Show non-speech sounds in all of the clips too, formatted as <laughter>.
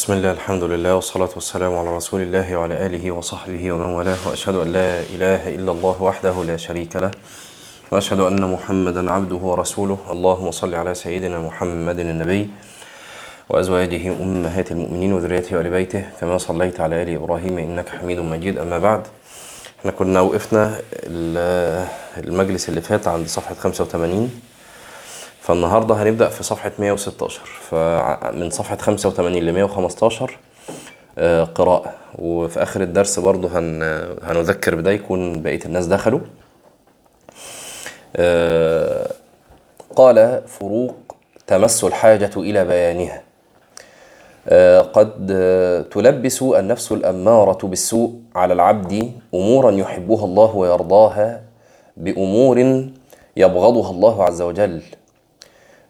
بسم الله الحمد لله والصلاة والسلام على رسول الله وعلى آله وصحبه ومن والاه وأشهد أن لا إله إلا الله وحده لا شريك له وأشهد أن محمدا عبده ورسوله اللهم صل على سيدنا محمد النبي وأزواجه أمهات المؤمنين وذريته وآل بيته كما صليت على آل إبراهيم إنك حميد مجيد أما بعد إحنا كنا وقفنا ال- المجلس اللي فات عند صفحة 85 فالنهارده هنبدأ في صفحة 116 فمن صفحة 85 ل 115 آه، قراءة. وفي آخر الدرس برضه هن هنذكر بده يكون بقية الناس دخلوا. آه، قال فروق تمس الحاجة إلى بيانها. آه، قد تلبس النفس الأمارة بالسوء على العبد أمورا يحبها الله ويرضاها بأمور يبغضها الله عز وجل.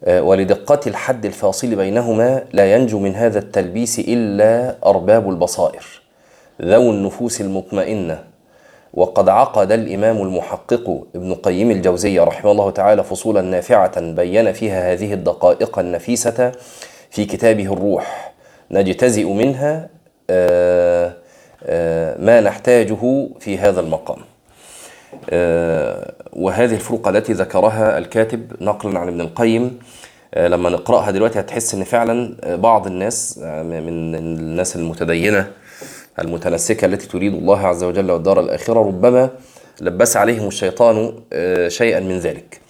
ولدقة الحد الفاصل بينهما لا ينجو من هذا التلبيس إلا أرباب البصائر ذو النفوس المطمئنة. وقد عقد الإمام المحقق ابن قيم الجوزية رحمه الله تعالى فصولا نافعة بين فيها هذه الدقائق النفيسة في كتابه الروح. نجتزئ منها آه، آه، ما نحتاجه في هذا المقام. آه، وهذه الفروق التي ذكرها الكاتب نقلا عن ابن القيم آه، لما نقرأها دلوقتي هتحس إن فعلا آه، بعض الناس آه، من الناس المتدينة المتنسكة التي تريد الله عز وجل والدار الآخرة ربما لبس عليهم الشيطان آه، شيئا من ذلك.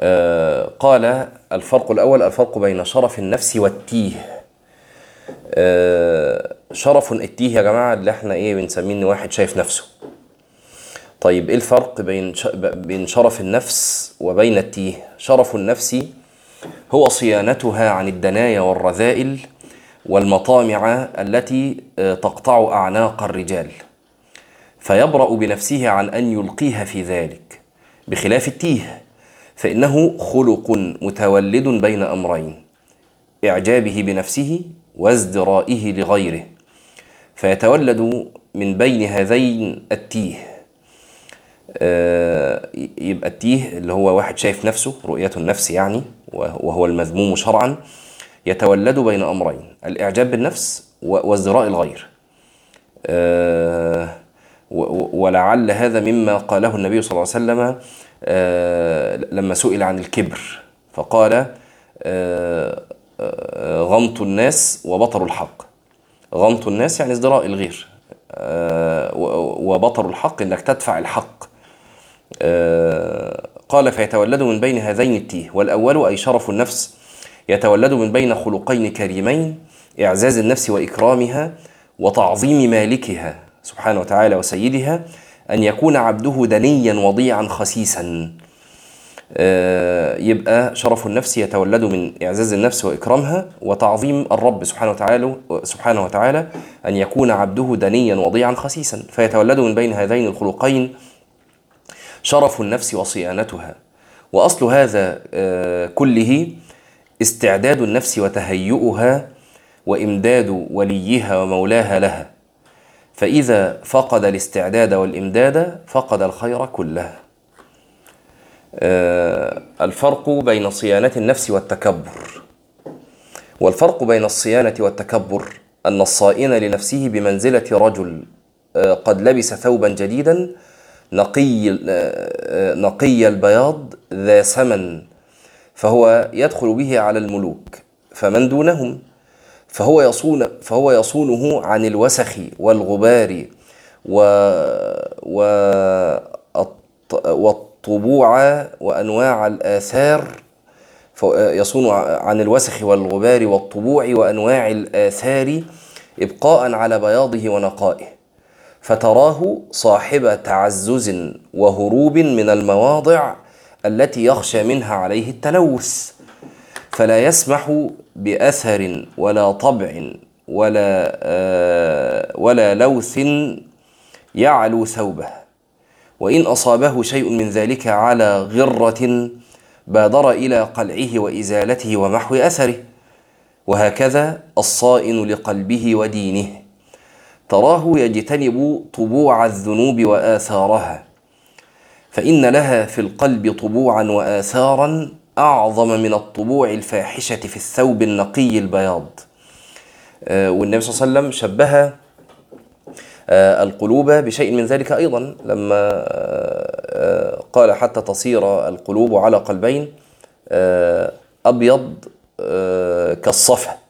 آه، قال الفرق الأول الفرق بين شرف النفس والتيه. آه، شرف التيه يا جماعة اللي إحنا إيه بنسميه إن واحد شايف نفسه. طيب إيه الفرق بين بين شرف النفس وبين التيه؟ شرف النفس هو صيانتها عن الدنايا والرذائل والمطامع التي آه، تقطع أعناق الرجال فيبرأ بنفسه عن أن يلقيها في ذلك بخلاف التيه فإنه خلق متولد بين أمرين إعجابه بنفسه وازدرائه لغيره فيتولد من بين هذين التيه. يبقى التيه اللي هو واحد شايف نفسه رؤية النفس يعني وهو المذموم شرعا يتولد بين أمرين الإعجاب بالنفس وازدراء الغير. آه، ولعل هذا مما قاله النبي صلى الله عليه وسلم آه، لما سئل عن الكبر فقال آه، آه، غمط الناس وبطر الحق. غمط الناس يعني ازدراء الغير. آه، وبطر الحق إنك تدفع الحق. آه، قال فيتولد من بين هذين التيه والأول أي شرف النفس يتولد من بين خلقين كريمين إعزاز النفس وإكرامها وتعظيم مالكها سبحانه وتعالى وسيدها أن يكون عبده دنيا وضيعا خسيسا. آه، يبقى شرف النفس يتولد من إعزاز النفس وإكرامها وتعظيم الرب سبحانه وتعالى سبحانه وتعالى أن يكون عبده دنيا وضيعا خسيسا. فيتولد من بين هذين الخلقين شرف النفس وصيانتها. وأصل هذا آه، كله استعداد النفس وتهيؤها وإمداد وليها ومولاها لها. فإذا فقد الاستعداد والإمداد فقد الخير كله. آه، الفرق بين صيانة النفس والتكبر. والفرق بين الصيانة والتكبر أن الصائن لنفسه بمنزلة رجل آه، قد لبس ثوبا جديدا نقي آه، نقي البياض ذا سمن فهو يدخل به على الملوك فمن دونهم؟ فهو يصون فهو يصونه عن الوسخ والغبار و و الط- والطبوع وأنواع الآثار يصون عن الوسخ والغبار والطبوع وأنواع الآثار ابقاء على بياضه ونقائه. فتراه صاحب تعزز وهروب من المواضع التي يخشى منها عليه التلوث فلا يسمح بأثر ولا طبع ولا آه، ولا لوث يعلو ثوبه. وإن أصابه شيء من ذلك على غرة بادر إلى قلعه وإزالته ومحو أثره وهكذا الصائن لقلبه ودينه. تراه يجتنب طبوع الذنوب وآثارها فإن لها في القلب طبوعا واثارا أعظم من الطبوع الفاحشة في الثوب النقي البياض. آه، والنبي صلى الله عليه وسلم شبه آه، القلوب بشيء من ذلك أيضا لما آه، قال حتى تصير القلوب على قلبين آه، كالصفا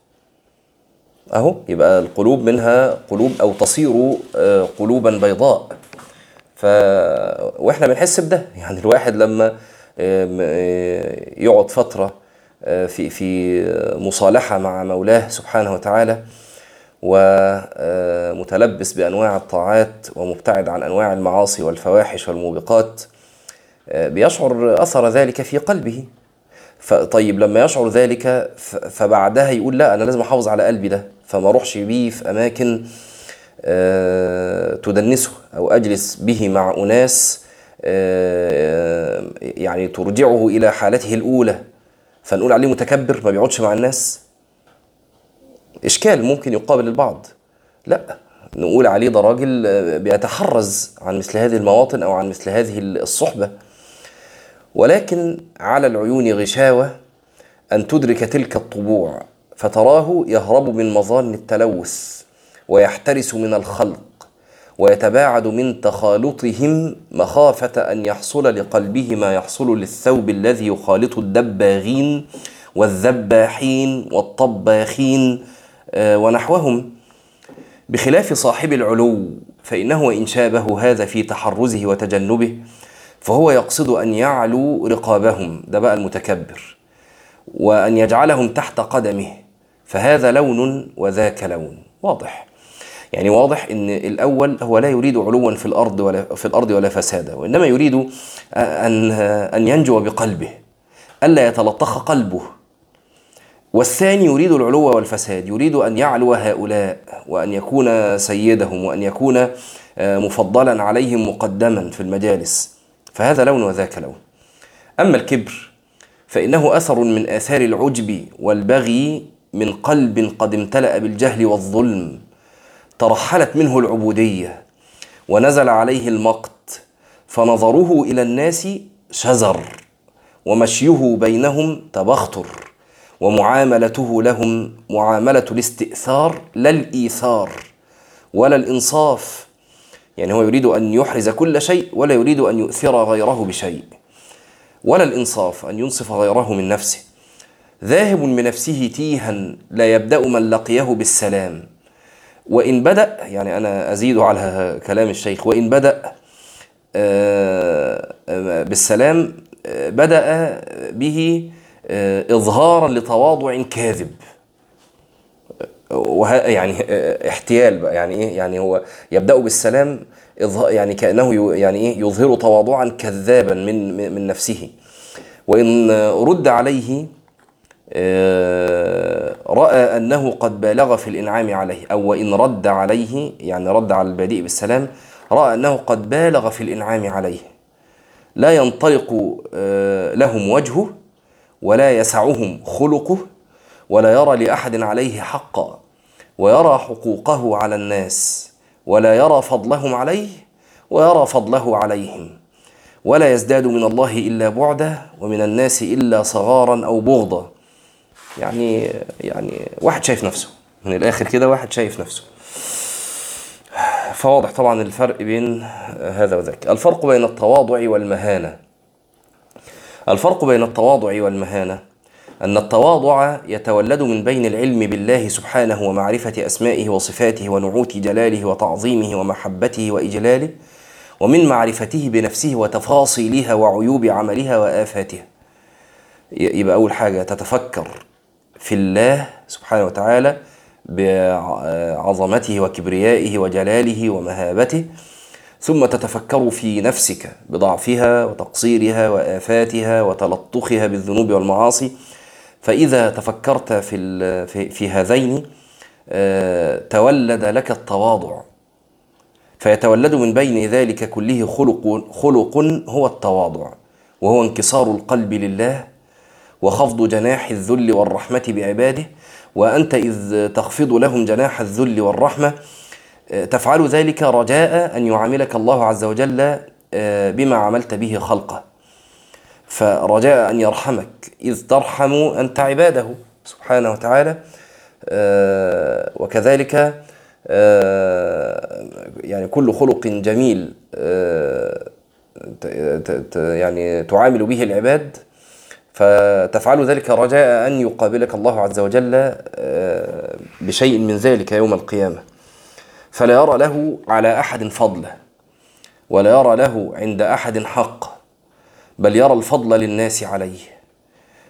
أهو يبقى القلوب منها قلوب أو تصير آه، قلوبا بيضاء. ف وإحنا بنحس بده. يعني الواحد لما آم، آه، يقعد فترة آه، في في مصالحة مع مولاه سبحانه وتعالى ومتلبس بأنواع الطاعات ومبتعد عن أنواع المعاصي والفواحش والموبقات آه، بيشعر أثر ذلك في قلبه. فطيب لما يشعر ذلك فبعدها يقول لا أنا لازم أحافظ على قلبي ده فما أروحش بيه في أماكن آه، تدنسه أو أجلس به مع أناس آه، يعني ترجعه إلى حالته الأولى فنقول عليه متكبر ما بيقعدش مع الناس. إشكال ممكن يقابل البعض. لا نقول عليه ده راجل آه، بيتحرز عن مثل هذه المواطن أو عن مثل هذه الصحبة. ولكن على العيون غشاوة أن تدرك تلك الطبوع فتراه يهرب من مظان التلوث ويحترس من الخلق ويتباعد من تخالطهم مخافة أن يحصل لقلبه ما يحصل للثوب الذي يخالط الدباغين والذباحين والطباخين آه، ونحوهم. بخلاف صاحب العلو فإنه وإن شابه هذا في تحرزه وتجنبه فهو يقصد أن يعلو رقابهم ده بقى المتكبر وأن يجعلهم تحت قدمه فهذا لون وذاك لون واضح. يعني واضح إن الأول هو لا يريد علوا في الأرض ولا في الأرض ولا فسادا وإنما يريد أن أن ينجو بقلبه ألا يتلطخ قلبه. والثاني يريد العلو والفساد يريد أن يعلو هؤلاء وأن يكون سيدهم وأن يكون آه، مفضلا عليهم مقدما في المجالس. فهذا لون وذاك لون. أما الكبر فإنه أثر من آثار العجب والبغي من قلب قد امتلأ بالجهل والظلم ترحلت منه العبودية ونزل عليه المقت فنظره إلى الناس شزر ومشيه بينهم تبختر ومعاملته لهم معاملة الاستئثار لا الإيثار ولا الإنصاف يعني هو يريد أن يحرز كل شيء ولا يريد أن يؤثر غيره بشيء. ولا الإنصاف أن ينصف غيره من نفسه. ذاهب من نفسه تيها لا يبدأ من لقيه بالسلام. وإن بدأ يعني أنا أزيد على كلام الشيخ وإن بدأ آه، آه، بالسلام آه، بدأ به إظهارا لتواضع كاذب. وه... يعني آه، احتيال بقى. يعني إيه؟ يعني هو يبدأ بالسلام يعني كأنه يعني إيه؟ يظهر تواضعا كذابا من من من نفسه. وإن رد عليه آه، رأى أنه قد بالغ في الإنعام عليه أو وإن رد عليه يعني رد على البادئ بالسلام رأى أنه قد بالغ في الإنعام عليه. لا ينطلق آه، لهم وجهه ولا يسعهم خلقه ولا يرى لأحد عليه حقا. ويرى حقوقه على الناس ولا يرى فضلهم عليه ويرى فضله عليهم. ولا يزداد من الله إلا بعدا ومن الناس إلا صغارا أو بغضا. يعني يعني واحد شايف نفسه. من الآخر كده واحد شايف نفسه. فواضح طبعا الفرق بين هذا وذاك. الفرق بين التواضع والمهانة. الفرق بين التواضع والمهانة أن التواضع يتولد من بين العلم بالله سبحانه ومعرفة أسمائه وصفاته ونعوت جلاله وتعظيمه ومحبته وإجلاله ومن معرفته بنفسه وتفاصيلها وعيوب عملها وآفاتها يبقى أول حاجة تتفكر في الله سبحانه وتعالى بعظمته وكبريائه وجلاله ومهابته ثم تتفكر في نفسك بضعفها وتقصيرها وآفاتها وتلطخها بالذنوب والمعاصي فإذا تفكرت في في, في هذين آه، تولد لك التواضع. فيتولد من بين ذلك كله خلق خلق هو التواضع وهو انكسار القلب لله وخفض جناح الذل والرحمة بعباده وأنت إذ تخفض لهم جناح الذل والرحمة آه، تفعل ذلك رجاء أن يعاملك الله عز وجل آه، بما عملت به خلقه. فرجاء أن يرحمك إذ ترحم أنت عباده سبحانه وتعالى. آه، وكذلك آه، يعني كل خلق جميل آه، يعني تعامل به العباد. فتفعل ذلك رجاء أن يقابلك الله عز وجل بشيء من ذلك يوم القيامة. فلا يرى له على أحد فضله ولا يرى له عند أحد حق. بل يرى الفضل للناس عليه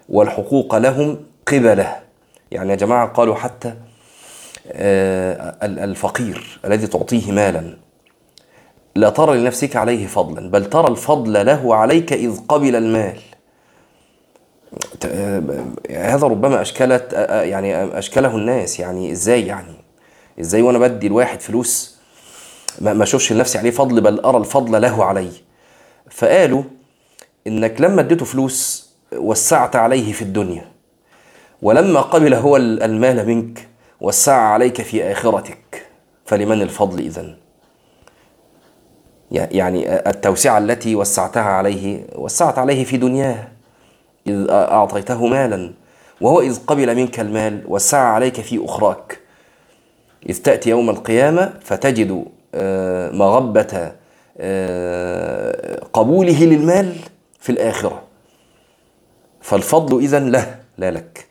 والحقوق لهم قبله. يعني يا جماعة قالوا حتى آه، ال- الفقير الذي تعطيه مالا لا ترى لنفسك عليه فضلا بل ترى الفضل له عليك إذ قبل المال. آه، هذا ربما أشكلت آه، يعني أشكله الناس. يعني إزاي يعني؟ إزاي وأنا بدي الواحد فلوس ما ما أشوفش لنفسي عليه فضل بل أرى الفضل له علي. فقالوا إنك لما اديته فلوس وسعت عليه في الدنيا ولما قبل هو المال منك وسع عليك في آخرتك فلمن الفضل إذن؟ يعني التوسعة التي وسعتها عليه وسعت عليه في دنياه إذ أعطيته مالا وهو إذ قبل منك المال وسع عليك في أخراك. إذ تأتي يوم القيامة فتجد آه، مغبة آه، قبوله للمال في الآخرة. فالفضل إذن له لا لك.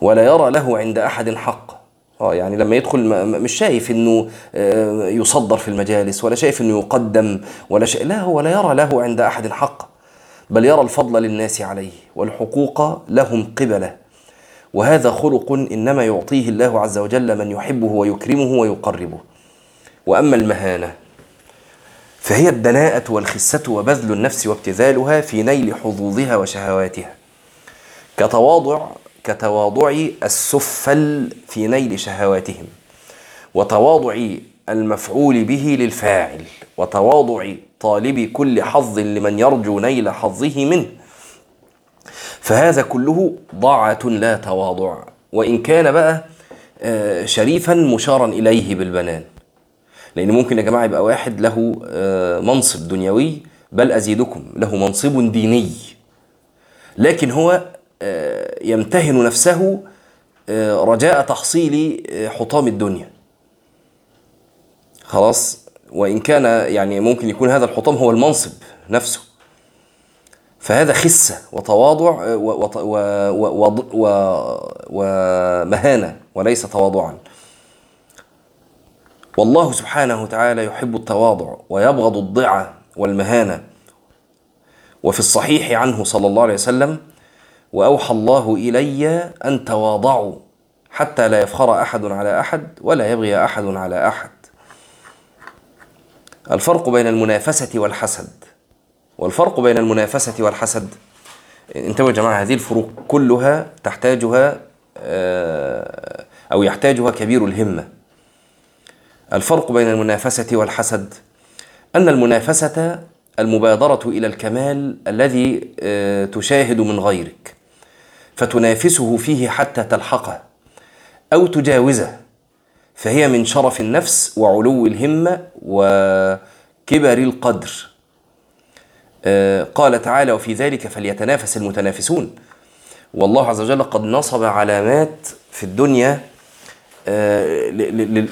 ولا يرى له عند أحد حق. آه يعني لما يدخل مش شايف إنه آه، يصدر في المجالس ولا شايف إنه يقدم ولا شيء لا هو لا يرى له عند أحد حق. بل يرى الفضل للناس عليه والحقوق لهم قبلة. وهذا خلق إنما يعطيه الله عز وجل من يحبه ويكرمه ويقربه. وأما المهانة فهي الدناءه والخسة وبذل النفس وابتذالها في نيل حظوظها وشهواتها. كتواضع كتواضع السفل في نيل شهواتهم وتواضع المفعول به للفاعل وتواضع طالب كل حظ لمن يرجو نيل حظه منه. فهذا كله ضاعة لا تواضع وإن كان بقى آه، شريفا مشارا إليه بالبنان. لأن ممكن يا جماعة يبقى واحد له آه، منصب دنيوي بل أزيدكم له منصب ديني. لكن هو آه، يمتهن نفسه آه، رجاء تحصيل حطام الدنيا. خلاص؟ وإن كان يعني ممكن يكون هذا الحطام هو المنصب نفسه. فهذا خسة وتواضع ومهانة وليس تواضعا. والله سبحانه وتعالى يحب التواضع ويبغض الضعة والمهانة. وفي الصحيح عنه صلى الله عليه وسلم وأوحى الله إلي أن تواضعوا حتى لا يفخر أحد على أحد ولا يبغي أحد على أحد. الفرق بين المنافسة والحسد. والفرق بين المنافسة والحسد انتبهوا يا جماعة هذه الفروق كلها تحتاجها آه، أو يحتاجها كبير الهمة. الفرق بين المنافسة والحسد أن المنافسة المبادرة إلى الكمال الذي آه، تشاهد من غيرك فتنافسه فيه حتى تلحقه أو تجاوزه فهي من شرف النفس وعلو الهمة وكبر القدر. آه، قال تعالى وفي ذلك فليتنافس المتنافسون والله عز وجل قد نصب علامات في الدنيا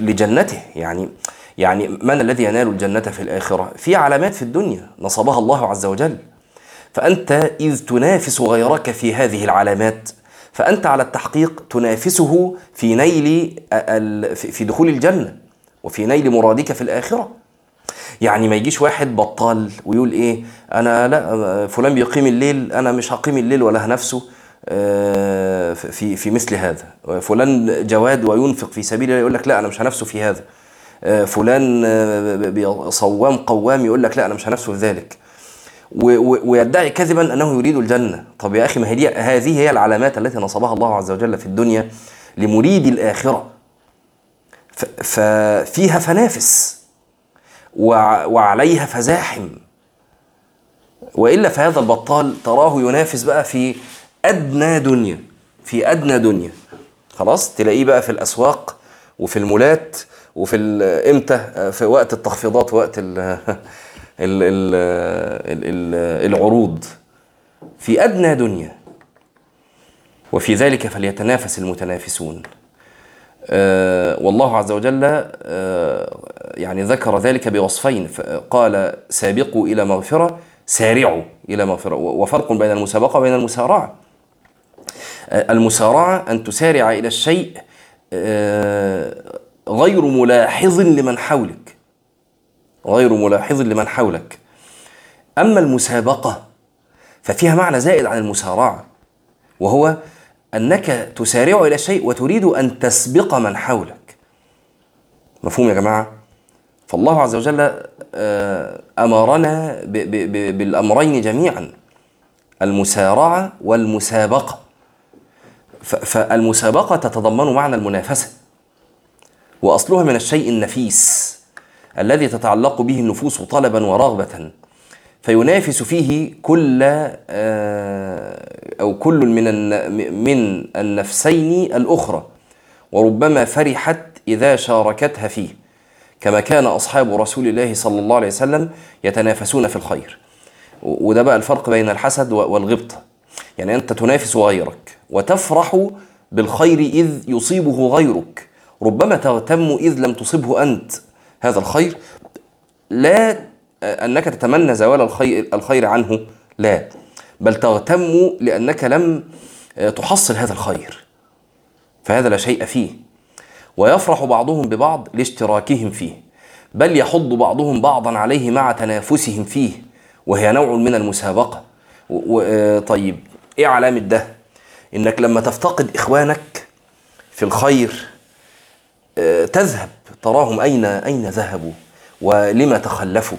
لجنته. يعني يعني من الذي ينال الجنة في الآخرة؟ في علامات في الدنيا نصبها الله عز وجل. فأنت إذ تنافس غيرك في هذه العلامات فأنت على التحقيق تنافسه في نيل في دخول الجنة وفي نيل مرادك في الآخرة. يعني ما يجيش واحد بطال ويقول إيه أنا لا فلان بيقيم الليل أنا مش هقيم الليل ولا هنفسه آه، في في مثل هذا. فلان جواد وينفق في سبيل الله يقول لك لا أنا مش هنفسه في هذا. آه، فلان آه، صوام قوام يقول لك لا أنا مش هنفسه في ذلك. ويدعي كذبا أنه يريد الجنة. طب يا أخي ما هي هذه هي العلامات التي نصبها الله عز وجل في الدنيا لمريد الآخرة. ففيها فنافس وع- وعليها فزاحم. وإلا فهذا البطال تراه ينافس بقى في أدنى دنيا في أدنى دنيا. خلاص؟ تلاقيه بقى في الأسواق وفي المولات وفي إمتى؟ في وقت التخفيضات وقت ال <laughs> ال ال ال ال العروض. في أدنى دنيا. وفي ذلك فليتنافس المتنافسون. آه، والله عز وجل آه، يعني ذكر ذلك بوصفين. قال سابقوا إلى مغفرة سارعوا إلى مغفرة. وفرق بين المسابقة وبين المسارعة. المسارعة أن تسارع إلى الشيء غير ملاحظ لمن حولك. غير ملاحظ لمن حولك. أما المسابقة ففيها معنى زائد عن المسارعة وهو أنك تسارع إلى شيء وتريد أن تسبق من حولك. مفهوم يا جماعة؟ فالله عز وجل آه، أمرنا بالأمرين جميعا المسارعة والمسابقة. فالمسابقة تتضمن معنى المنافسة وأصلها من الشيء النفيس الذي تتعلق به النفوس طلبا ورغبة فينافس فيه كل آه، أو كل من من النفسين الأخرى وربما فرحت إذا شاركتها فيه كما كان أصحاب رسول الله صلى الله عليه وسلم يتنافسون في الخير. وده بقى الفرق بين الحسد والغبطة يعني أنت تنافس غيرك وتفرح بالخير إذ يصيبه غيرك. ربما تغتم إذ لم تصبه أنت. هذا الخير لا أنك تتمنى زوال الخير, الخير عنه لا. بل تغتم لأنك لم تحصل هذا الخير. فهذا لا شيء فيه. ويفرح بعضهم ببعض لاشتراكهم فيه. بل يحض بعضهم بعضا عليه مع تنافسهم فيه. وهي نوع من المسابقة. طيب إيه علامة ده؟ إنك لما تفتقد إخوانك في الخير آه، تذهب تراهم اين أين ذهبوا؟ ولما تخلفوا؟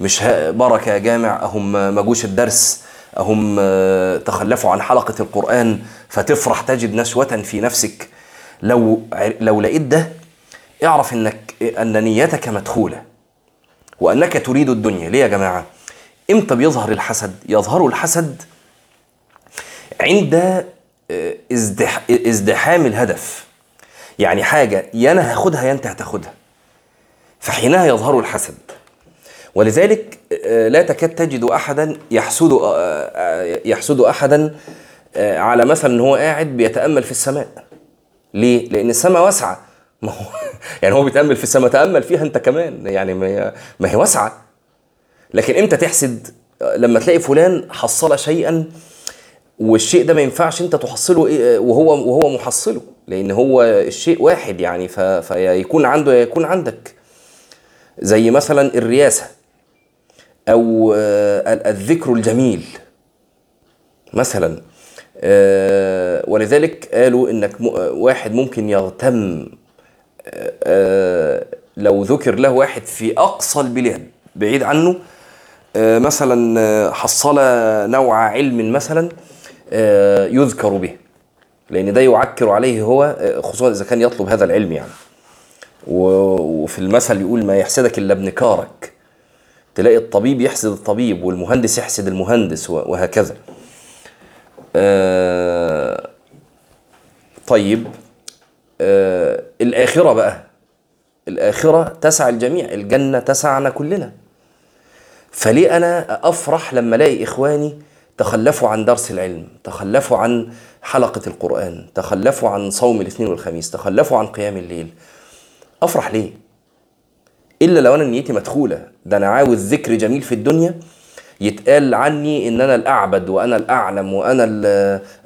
مش بركة يا جامع أهم ما جوش الدرس أهم آه، تخلفوا عن حلقة القرآن فتفرح تجد نشوة في نفسك. لو لو لقيت ده اعرف إنك أن نيتك مدخولة وأنك تريد الدنيا. ليه يا جماعة؟ إمتى بيظهر الحسد؟ يظهر الحسد عند آه، ازدحام الهدف. يعني حاجة يا أنا هاخدها يا أنت هتاخدها. فحينها يظهر الحسد. ولذلك آه، لا تكاد تجد احدا يحسد آه، يحسد احدا على مثلا إن هو قاعد بيتأمل في السماء. ليه؟ لأن السماء واسعة. ما هو <laughs> يعني هو بيتأمل في السماء تأمل فيها أنت كمان. يعني ما هي, ما هي واسعة. لكن إمتى تحسد؟ لما تلاقي فلان حصل شيئا والشيء ده ما ينفعش انت تحصله إيه، وهو وهو محصله لأن هو الشيء واحد يعني فيكون عنده يكون عندك. زي مثلا الرياسة أو آه، الذكر الجميل مثلا. آه، ولذلك قالوا إنك واحد ممكن يغتم آه، لو ذكر له واحد في أقصى البلاد بعيد عنه. مثلا حصل نوع علم مثلا يذكر به. لأن ده يعكر عليه هو خصوصا إذا كان يطلب هذا العلم يعني. وفي المثل يقول ما يحسدك إلا ابن كارك. تلاقي الطبيب يحسد الطبيب والمهندس يحسد المهندس وهكذا. آه طيب آه الآخرة بقى. الآخرة تسع الجميع الجنة تسعنا كلنا. فليه أنا أفرح لما ألاقي إخواني تخلفوا عن درس العلم تخلفوا عن حلقة القرآن تخلفوا عن صوم الاثنين والخميس تخلفوا عن قيام الليل. أفرح ليه؟ إلا لو أنا نيتي مدخولة ده أنا عاوز ذكر جميل في الدنيا يتقال عني إن أنا الأعبد وأنا الأعلم وأنا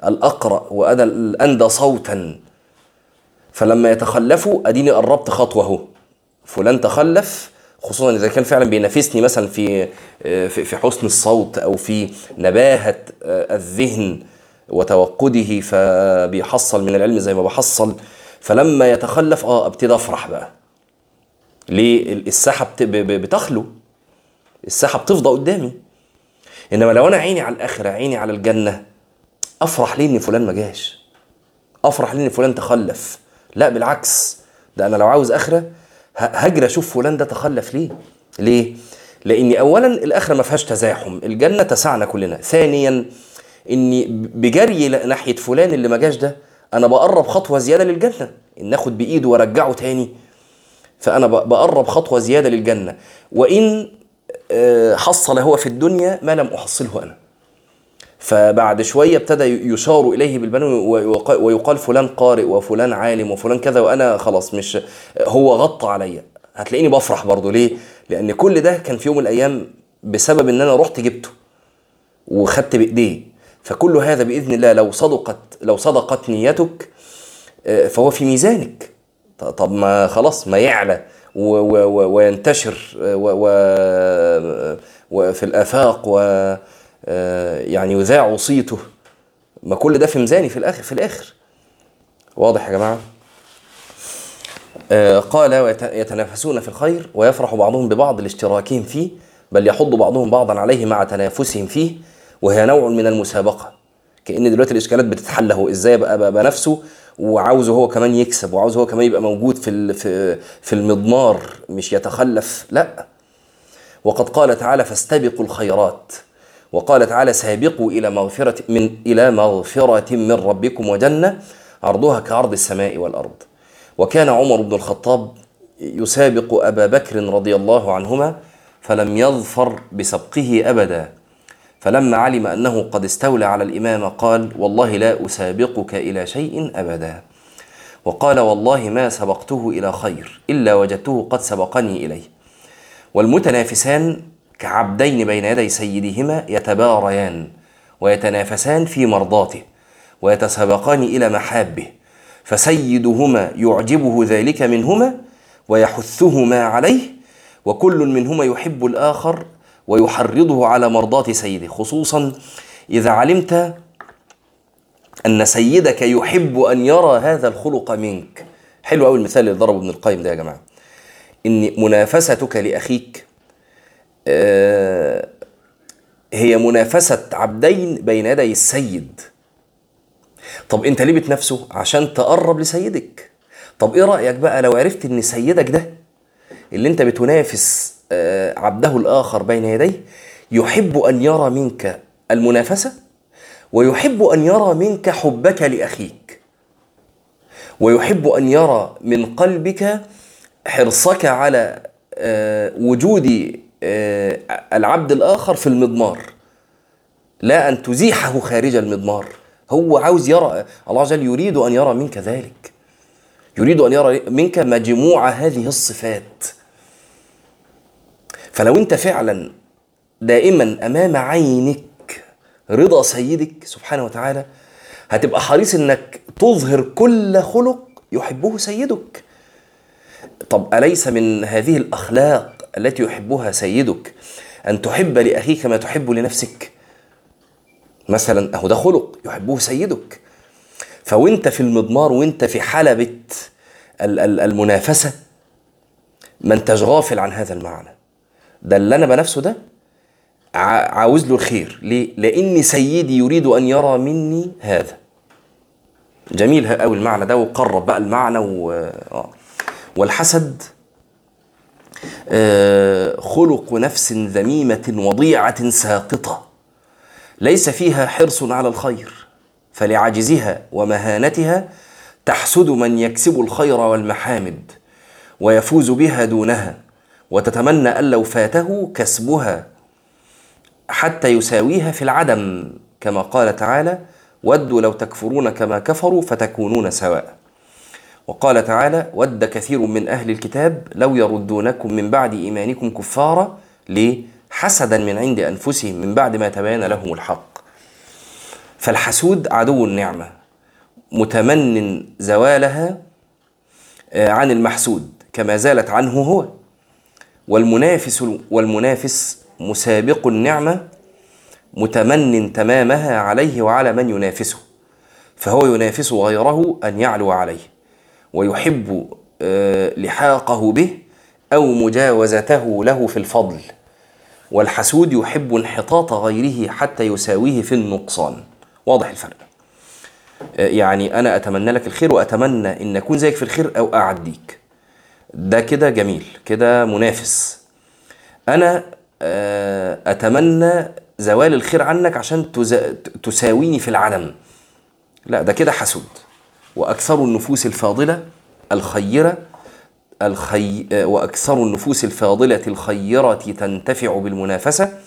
الأقرأ وأنا الاندى صوتا. فلما يتخلفوا أديني قربت خطوة أهو. فلان تخلف خصوصا إذا كان فعلا بينافسني مثلا في في حسن الصوت أو في نباهة الذهن وتوقده فبيحصل من العلم زي ما بحصل فلما يتخلف آه أبتدي أفرح بقى. ليه؟ الساحة بتخلو. الساحة بتفضى قدامي. إنما لو أنا عيني على الآخرة عيني على الجنة أفرح ليه ان فلان ما جاش؟ أفرح ليه ان فلان تخلف؟ لا بالعكس. ده أنا لو عاوز آخرة هجري أشوف فلان ده تخلف ليه؟ ليه؟ لأني اولا الآخرة ما فيهاش تزاحم الجنة تسعنا كلنا. ثانيا إني بجري ناحية فلان اللي ما جاش ده أنا بقرب خطوة زيادة للجنة. إن آخد بإيده وأرجعه تاني فأنا بقرب خطوة زيادة للجنة. وإن آه، حصل هو في الدنيا ما لم أحصله أنا. فبعد شوية ابتدى يشار إليه بالبنون ويق- ويقال فلان قارئ وفلان عالم وفلان كذا وأنا خلاص مش هو غطى عليا. هتلاقيني بفرح برضه. ليه؟ لأن كل ده كان في يوم من الأيام بسبب إن أنا رحت جبته وخدت بإيديه. فكل هذا بإذن الله لو صدقت لو صدقت نيتك آه، فهو في ميزانك. طب ما خلاص ما يعلى و- و- و- وينتشر آه، و- و- وفي الآفاق و آه، يعني يذاع صيته. ما كل ده في ميزاني في الآخر في الآخر. واضح يا جماعة؟ آه، قال يتنافسون في الخير ويفرح بعضهم ببعض لاشتراكهم فيه بل يحض بعضهم بعضا عليه مع تنافسهم فيه وهي نوع من المسابقة. كأن دلوقتي الإشكالات بتتحل هو إزاي بقى بقى بنفسه وعاوزه هو كمان يكسب وعاوزه هو كمان يبقى موجود في في المضمار مش يتخلف. لا. وقد قال تعالى فاستبقوا الخيرات. وقال تعالى سابقوا إلى مغفرة من إلى مغفرة من ربكم وجنة عرضها كعرض السماء والأرض. وكان عمر بن الخطاب يسابق أبا بكر رضي الله عنهما فلم يظفر بسبقه أبدا. فلما علم أنه قد استولى على الإمامة قال والله لا أسابقك إلى شيء أبدا. وقال والله ما سبقته إلى خير إلا وجدته قد سبقني إليه. والمتنافسان كعبدين بين يدي سيدهما يتباريان ويتنافسان في مرضاته ويتسابقان إلى محابه فسيدهما يعجبه ذلك منهما ويحثهما عليه وكل منهما يحب الآخر ويحرضه على مرضاة سيده خصوصا إذا علمت أن سيدك يحب أن يرى هذا الخلق منك. حلو أوي المثال اللي ضربه ابن القيم ده يا جماعة. إن منافستك لأخيك آه، هي منافسة عبدين بين يدي السيد. طب انت ليه بتنافسه؟ عشان تقرب لسيدك. طب إيه رأيك بقى لو عرفت ان سيدك ده اللي انت بتنافس آه، عبده الآخر بين يديه يحب أن يرى منك المنافسة؟ ويحب أن يرى منك حبك لأخيك. ويحب أن يرى من قلبك حرصك على آه، وجود آه، العبد الآخر في المضمار. لا أن تزيحه خارج المضمار. هو عاوز يرى الله عز وجل يريد أن يرى منك ذلك. يريد أن يرى منك مجموعة هذه الصفات. فلو أنت فعلا دائما أمام عينك رضا سيدك سبحانه وتعالى هتبقى حريص إنك تظهر كل خلق يحبه سيدك. طب أليس من هذه الأخلاق التي يحبها سيدك أن تحب لأخيك ما تحب لنفسك. مثلا أهو ده خلق يحبه سيدك. فوأنت في المضمار وأنت في حلبة ال- ال- المنافسة ما أنتش غافل عن هذا المعنى. ده اللي أنا بنفسه ده عاوز له الخير. ليه؟ لأن سيدي يريد أن يرى مني هذا. جميل قوي المعنى ده وقرب بقى المعنى و... آه. والحسد خلق نفس ذميمة وضيعة ساقطة. ليس فيها حرص على الخير فلعجزها ومهانتها تحسد من يكسب الخير والمحامد ويفوز بها دونها وتتمنى أن لو فاته كسبها حتى يساويها في العدم كما قال تعالى ودوا لو تكفرون كما كفروا فتكونون سواء وقال تعالى ود كثير من أهل الكتاب لو يردونكم من بعد إيمانكم كفارا ليه؟ حسدا من عند أنفسهم من بعد ما تبين لهم الحق. فالحسود عدو النعمة متمن زوالها آه، عن المحسود كما زالت عنه هو. والمنافس والمنافس مسابق النعمة متمن تمامها عليه وعلى من ينافسه. فهو ينافس غيره أن يعلو عليه. ويحب آه، لحاقه به أو مجاوزته له في الفضل. والحسود يحب انحطاط غيره حتى يساويه في النقصان. واضح الفرق. آه، يعني أنا أتمنى لك الخير وأتمنى أن أكون زيك في الخير أو أعديك ده كده جميل كده منافس. أنا آه، أتمنى زوال الخير عنك عشان تساويني في العدم. لا ده كده حسود. وأكثر النفوس الفاضلة الخيرة الخي... وأكثر النفوس الفاضلة الخيرة تنتفع بالمنافسة.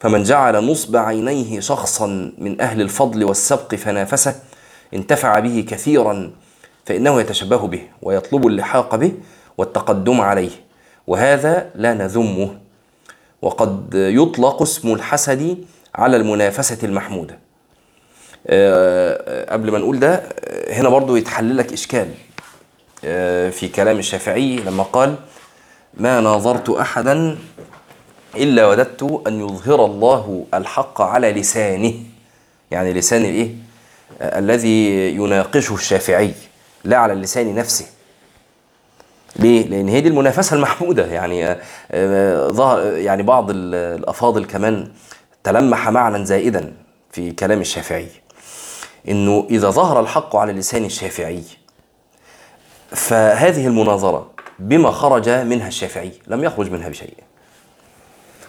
فمن جعل نصب عينيه شخصا من أهل الفضل والسبق فنافسه. انتفع به كثيرا فإنه يتشبه به ويطلب اللحاق به والتقدم عليه. وهذا لا نذمه. وقد يطلق اسم الحسد على المنافسة المحمودة. قبل ما نقول ده آه، هنا برضو يتحل لك إشكال. آه، في كلام الشافعي لما قال ما ناظرت أحدا إلا وددت أن يظهر الله الحق على لسانه. يعني لسان الإيه؟ الذي يناقشه الشافعي لا على اللسان نفسه. ليه؟ لأن هي دي المنافسة المحمودة. يعني ظهر يعني بعض الأفاضل كمان تلمح معنى زائدا في كلام الشافعي. إنه إذا ظهر الحق على لسان الشافعي فهذه المناظرة بما خرج منها الشافعي لم يخرج منها بشيء.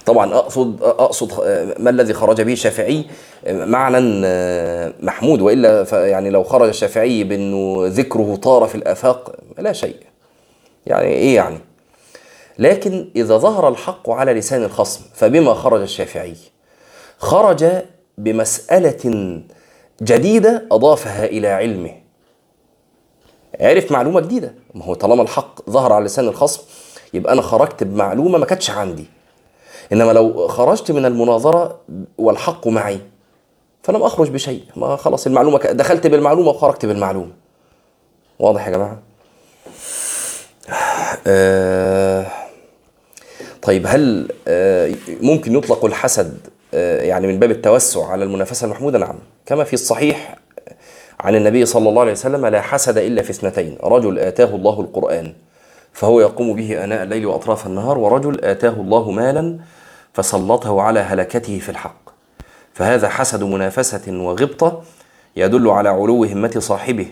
طبعا اقصد أقصد ما الذي خرج به الشافعي معنى محمود وإلا يعني لو خرج الشافعي بأنه ذكره طار في الآفاق لا شيء. يعني إيه يعني؟ لكن إذا ظهر الحق على لسان الخصم فبما خرج الشافعي خرج بمسألة جديدة أضافها إلى علمه. عرف معلومة جديدة. ما هو طالما الحق ظهر على لسان الخصم يبقى أنا خرجت بمعلومة ما كانتش عندي. إنما لو خرجت من المناظرة والحق معي فلم أخرج بشيء. ما خلاص المعلومة دخلت بالمعلومة وخرجت بالمعلومة. واضح يا جماعة؟ آه طيب هل آه ممكن يطلق الحسد يعني من باب التوسع على المنافسة المحمودة. نعم كما في الصحيح عن النبي صلى الله عليه وسلم لا حسد إلا في اثنتين رجل آتاه الله القرآن فهو يقوم به أناء الليل وأطراف النهار ورجل آتاه الله مالا فسلطه على هلكته في الحق. فهذا حسد منافسة وغبطة يدل على علو همة صاحبه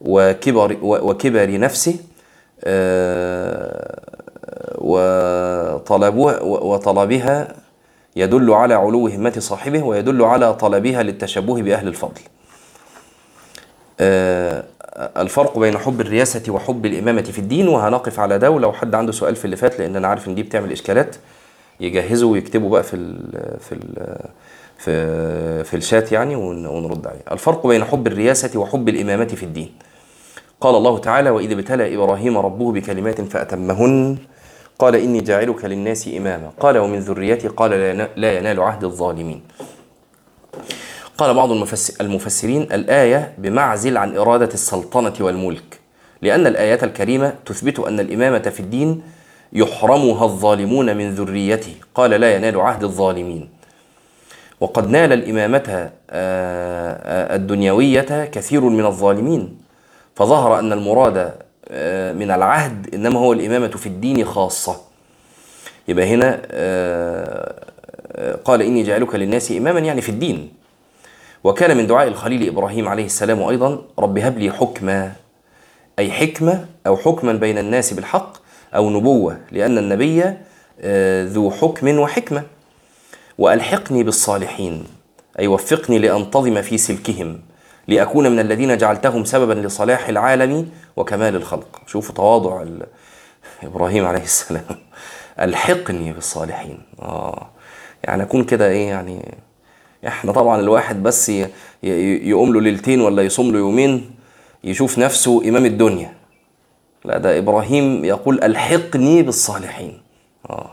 وكبر وكبر نفسه وطلبها وطلبها يدل على علو همة صاحبه ويدل على طلبها للتشبه بأهل الفضل الفرق بين حب الرياسة وحب الإمامة في الدين وهنقف على ده ولو حد عنده سؤال في اللي فات لأن أنا عارف إن دي بتعمل إشكالات يجهزوا ويكتبوا بقى في ال في ال في في الشات يعني ونرد عليه. الفرق بين حب الرياسة وحب الإمامة في الدين. قال الله تعالى: وإذ ابتلى إبراهيم ربه بكلمات فأتمهن قال إني جاعلك للناس إماما. قال ومن ذريتي. قال لا ينال عهد الظالمين. قال بعض المفسرين الآية بمعزل عن إرادة السلطنة والملك لأن الآيات الكريمة تثبت أن الإمامة في الدين يحرمها الظالمون من ذريته. قال لا ينال عهد الظالمين. وقد نال الإمامة الدنيوية كثير من الظالمين فظهر أن المراد من العهد إنما هو الإمامة في الدين خاصة. يبقى هنا قال إني جعلك للناس إماما يعني في الدين. وكان من دعاء الخليل إبراهيم عليه السلام أيضا رب هب لي حكما أي حكمة أو حكما بين الناس بالحق أو نبوة لأن النبي ذو حكم وحكمة. وألحقني بالصالحين أي وفقني لأنتظم في سلكهم. لأكون من الذين جعلتهم سببا لصلاح العالم وكمال الخلق. شوفوا تواضع إبراهيم عليه السلام. ألحقني بالصالحين. آه. يعني أكون كده إيه يعني إحنا طبعا الواحد بس يقوم له ليلتين ولا يصوم له يومين يشوف نفسه إمام الدنيا. لا ده إبراهيم يقول ألحقني بالصالحين. آه.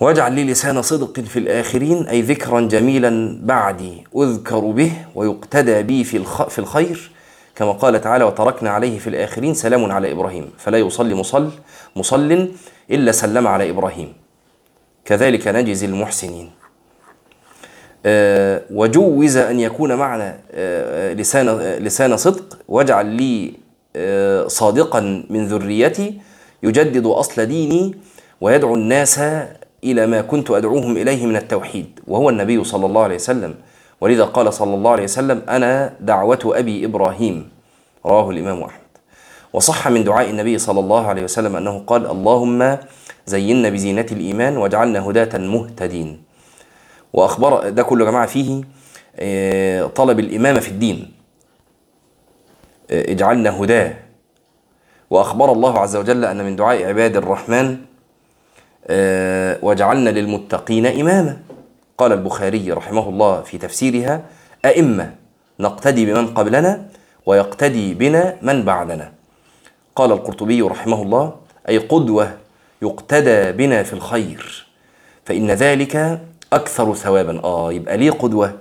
واجعل لي لسان صدق في الآخرين أي ذكرا جميلا بعدي أذكر به ويقتدى بي في في الخير. كما قال تعالى وتركنا عليه في الآخرين سلام على إبراهيم فلا يصلي مصل مصل إلا سلم على إبراهيم. كذلك نجزي المحسنين. أه وجوز أن يكون معنى أه لسان لسان صدق. واجعل لي أه صادقا من ذريتي يجدد أصل ديني ويدعو الناس إلى ما كنت أدعوهم إليه من التوحيد وهو النبي صلى الله عليه وسلم. ولذا قال صلى الله عليه وسلم أنا دعوة أبي إبراهيم. رواه الإمام أحمد. وصح من دعاء النبي صلى الله عليه وسلم أنه قال اللهم زينا بزينة الإيمان واجعلنا هداة مهتدين. وأخبر ده كله يا جماعة فيه طلب الإمامة في الدين. اجعلنا هداة. وأخبر الله عز وجل أن من دعاء عباد الرحمن آه، وجعلنا للمتقين إماما. قال البخاري رحمه الله في تفسيرها أئمة نقتدي بمن قبلنا ويقتدي بنا من بعدنا. قال القرطبي رحمه الله أي قدوة يقتدى بنا في الخير فإن ذلك أكثر ثوابا. آه يبقى ليه قدوة؟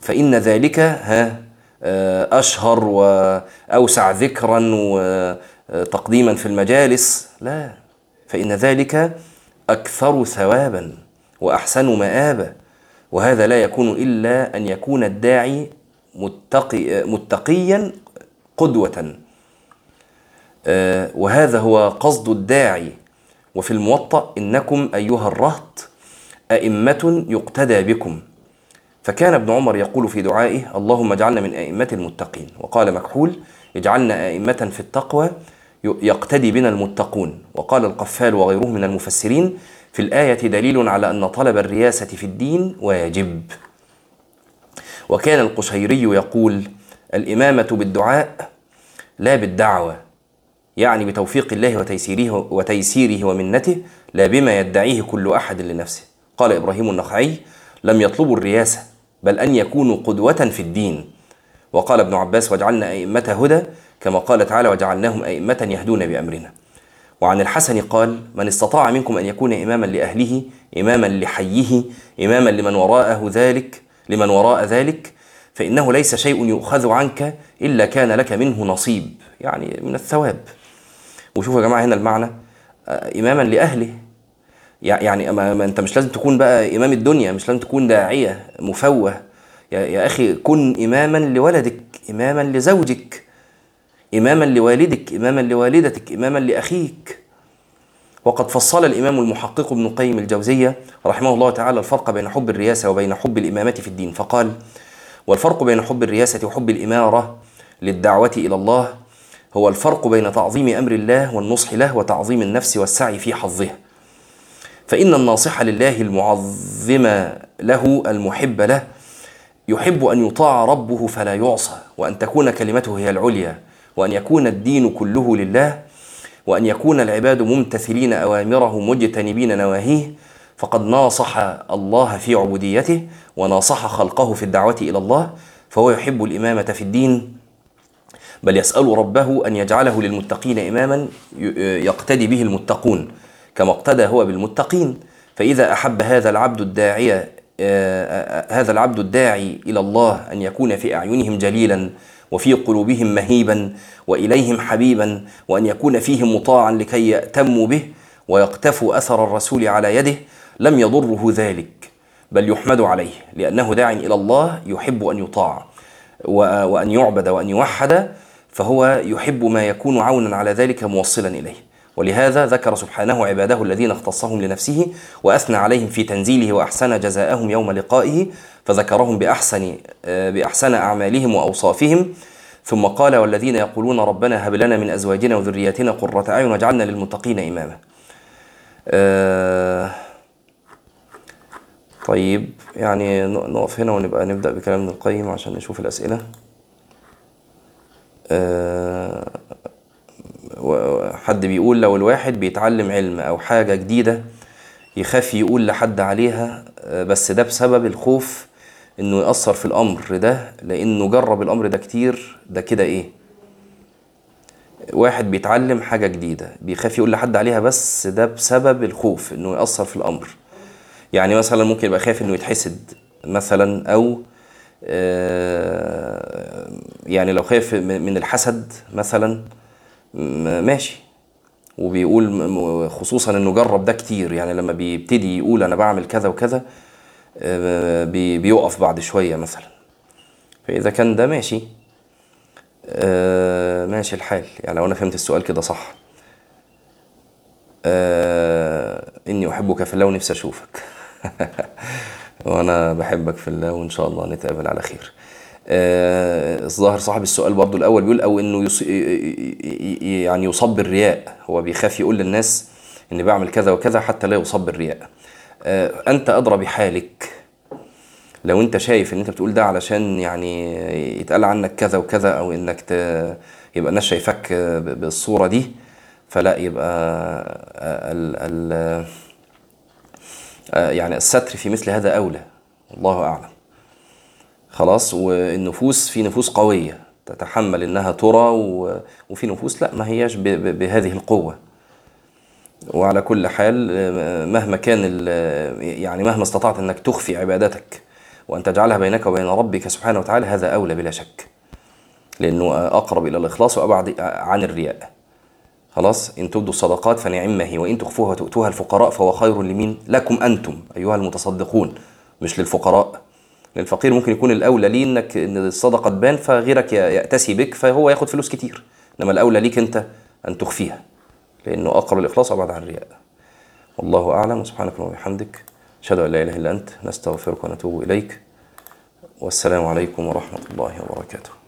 فإن ذلك ها آه، أشهر وأوسع ذكرا وتقديما في المجالس. لا. فإن ذلك أكثر ثوابا وأحسن مآبا وهذا لا يكون إلا أن يكون الداعي متقي متقيا قدوة. آه، وهذا هو قصد الداعي. وفي الموطأ إنكم أيها الرهط أئمة يقتدى بكم. فكان ابن عمر يقول في دعائه اللهم اجعلنا من أئمة المتقين. وقال مكحول اجعلنا أئمة في التقوى يقتدي بنا المتقون. وقال القفال وغيره من المفسرين في الآية دليل على أن طلب الرياسة في الدين واجب. وكان القشيري يقول الإمامة بالدعاء لا بالدعوة يعني بتوفيق الله وتيسيره وتيسيره ومنته لا بما يدعيه كل أحد لنفسه. قال إبراهيم النخعي لم يطلبوا الرياسة بل أن يكونوا قدوة في الدين. وقال ابن عباس واجعلنا أئمة هدى كما قال تعالى وجعلناهم أئمة يهدون بأمرنا. وعن الحسن قال من استطاع منكم أن يكون إماما لأهله إماما لحيه إماما لمن وراءه ذلك لمن وراء ذلك فإنه ليس شيء يؤخذ عنك إلا كان لك منه نصيب. يعني من الثواب. وشوفوا يا جماعة هنا المعنى. آه، إماما لأهله. يعني ما, أنت مش لازم تكون بقى إمام الدنيا مش لازم تكون داعية مفوه. يا, أخي كن إماما لولدك إماما لزوجك. إماما لوالدك إماما لوالدتك إماما لأخيك. وقد فصل الإمام المحقق ابن قيم الجوزية رحمه الله تعالى الفرق بين حب الرياسة وبين حب الإمامة في الدين. فقال والفرق بين حب الرياسة وحب الإمارة للدعوة إلى الله هو الفرق بين تعظيم أمر الله والنصح له وتعظيم النفس والسعي في حظها فإن الناصح لله المعظم له المحب له يحب أن يطاع ربه فلا يعصى وأن تكون كلمته هي العليا. وأن يكون الدين كله لله وأن يكون العباد ممتثلين أوامره مجتنبين نواهيه فقد ناصح الله في عبوديته وناصح خلقه في الدعوة إلى الله فهو يحب الإمامة في الدين. بل يسأل ربه أن يجعله للمتقين إماما يقتدي به المتقون كما اقتدى هو بالمتقين. فإذا أحب هذا العبد الداعية آه، آه، هذا العبد الداعي إلى الله أن يكون في أعينهم جليلا وفي قلوبهم مهيبا وإليهم حبيبا وأن يكون فيهم مطاعا لكي يأتموا به ويقتفوا أثر الرسول على يده لم يضره ذلك بل يحمد عليه لأنه داع إلى الله يحب أن يطاع وأن يعبد وأن يوحد فهو يحب ما يكون عونا على ذلك موصلا إليه. ولهذا ذكر سبحانه عباده الذين اختصهم لنفسه وأثنى عليهم في تنزيله وأحسن جزاءهم يوم لقائه فذكرهم بأحسن آه، بأحسن أعمالهم وأوصافهم ثم قال والذين يقولون ربنا هب لنا من أزواجنا وذرياتنا قرة أعين واجعلنا للمتقين إماما. آه طيب يعني نقف هنا ونبقى نبدأ بكلام ابن القيم عشان نشوف الأسئلة. آه حد بيقول لو الواحد بيتعلم علم أو حاجة جديدة يخاف يقول لحد عليها آه، بس ده بسبب الخوف إنه يأثر في الأمر ده لإنه جرب الأمر ده كتير ده كده إيه؟ واحد بيتعلم حاجة جديدة بيخاف يقول لحد عليها بس ده بسبب الخوف إنه يأثر في الأمر. يعني مثلا ممكن يبقى خايف إنه يتحسد مثلا أو آه، يعني لو خايف من الحسد مثلا ماشي. وبيقول خصوصا إنه جرب ده كتير يعني لما بيبتدي يقول أنا بعمل كذا وكذا بيقف بعد شوية مثلا. فإذا كان ده ماشي آه، ماشي الحال. يعني لو أنا فهمت السؤال كده صح. آه، إني أحبك في الله ونفسي أشوفك. <laughs> وأنا بحبك في الله وان شاء الله نتقابل على خير. آه، الظاهر صاحب السؤال برضو الأول بيقول أو إنه يص... يعني يصاب بالرياء هو بيخاف يقول للناس إني بعمل كذا وكذا حتى لا يصاب بالرياء آه، أنت أدرى بحالك. لو أنت شايف إن أنت بتقول ده علشان يعني يتقال عنك كذا وكذا أو إنك ت... يبقى الناس شايفاك بالصورة دي فلا يبقى ال ال يعني الستر في مثل هذا أولى. الله أعلم. خلاص؟ والنفوس في نفوس قوية تتحمل إنها ترى وفي نفوس لا ما هياش بهذه القوة. وعلى كل حال مهما كان يعني مهما استطعت إنك تخفي عبادتك وأن تجعلها بينك وبين ربك سبحانه وتعالى هذا أولى بلا شك لأنه أقرب إلى الإخلاص وأبعد عن الرياء. خلاص؟ إن تبدوا الصدقات فنعم هي وإن تخفوها وتؤتوها الفقراء فهو خير لمين لكم أنتم أيها المتصدقون مش للفقراء. للفقير ممكن يكون الأولى ليه إنك إن الصدقة تبان فغيرك يأتسي بك فهو ياخد فلوس كتير. إنما الأولى ليك أنت أن تخفيها. لأنه أقرب الإخلاص وأبعد عن الرياء. والله أعلم. وسبحانك اللهم وبحمدك. أشهد أن لا إله إلا أنت. نستغفرك ونتوب إليك. والسلام عليكم ورحمة الله وبركاته.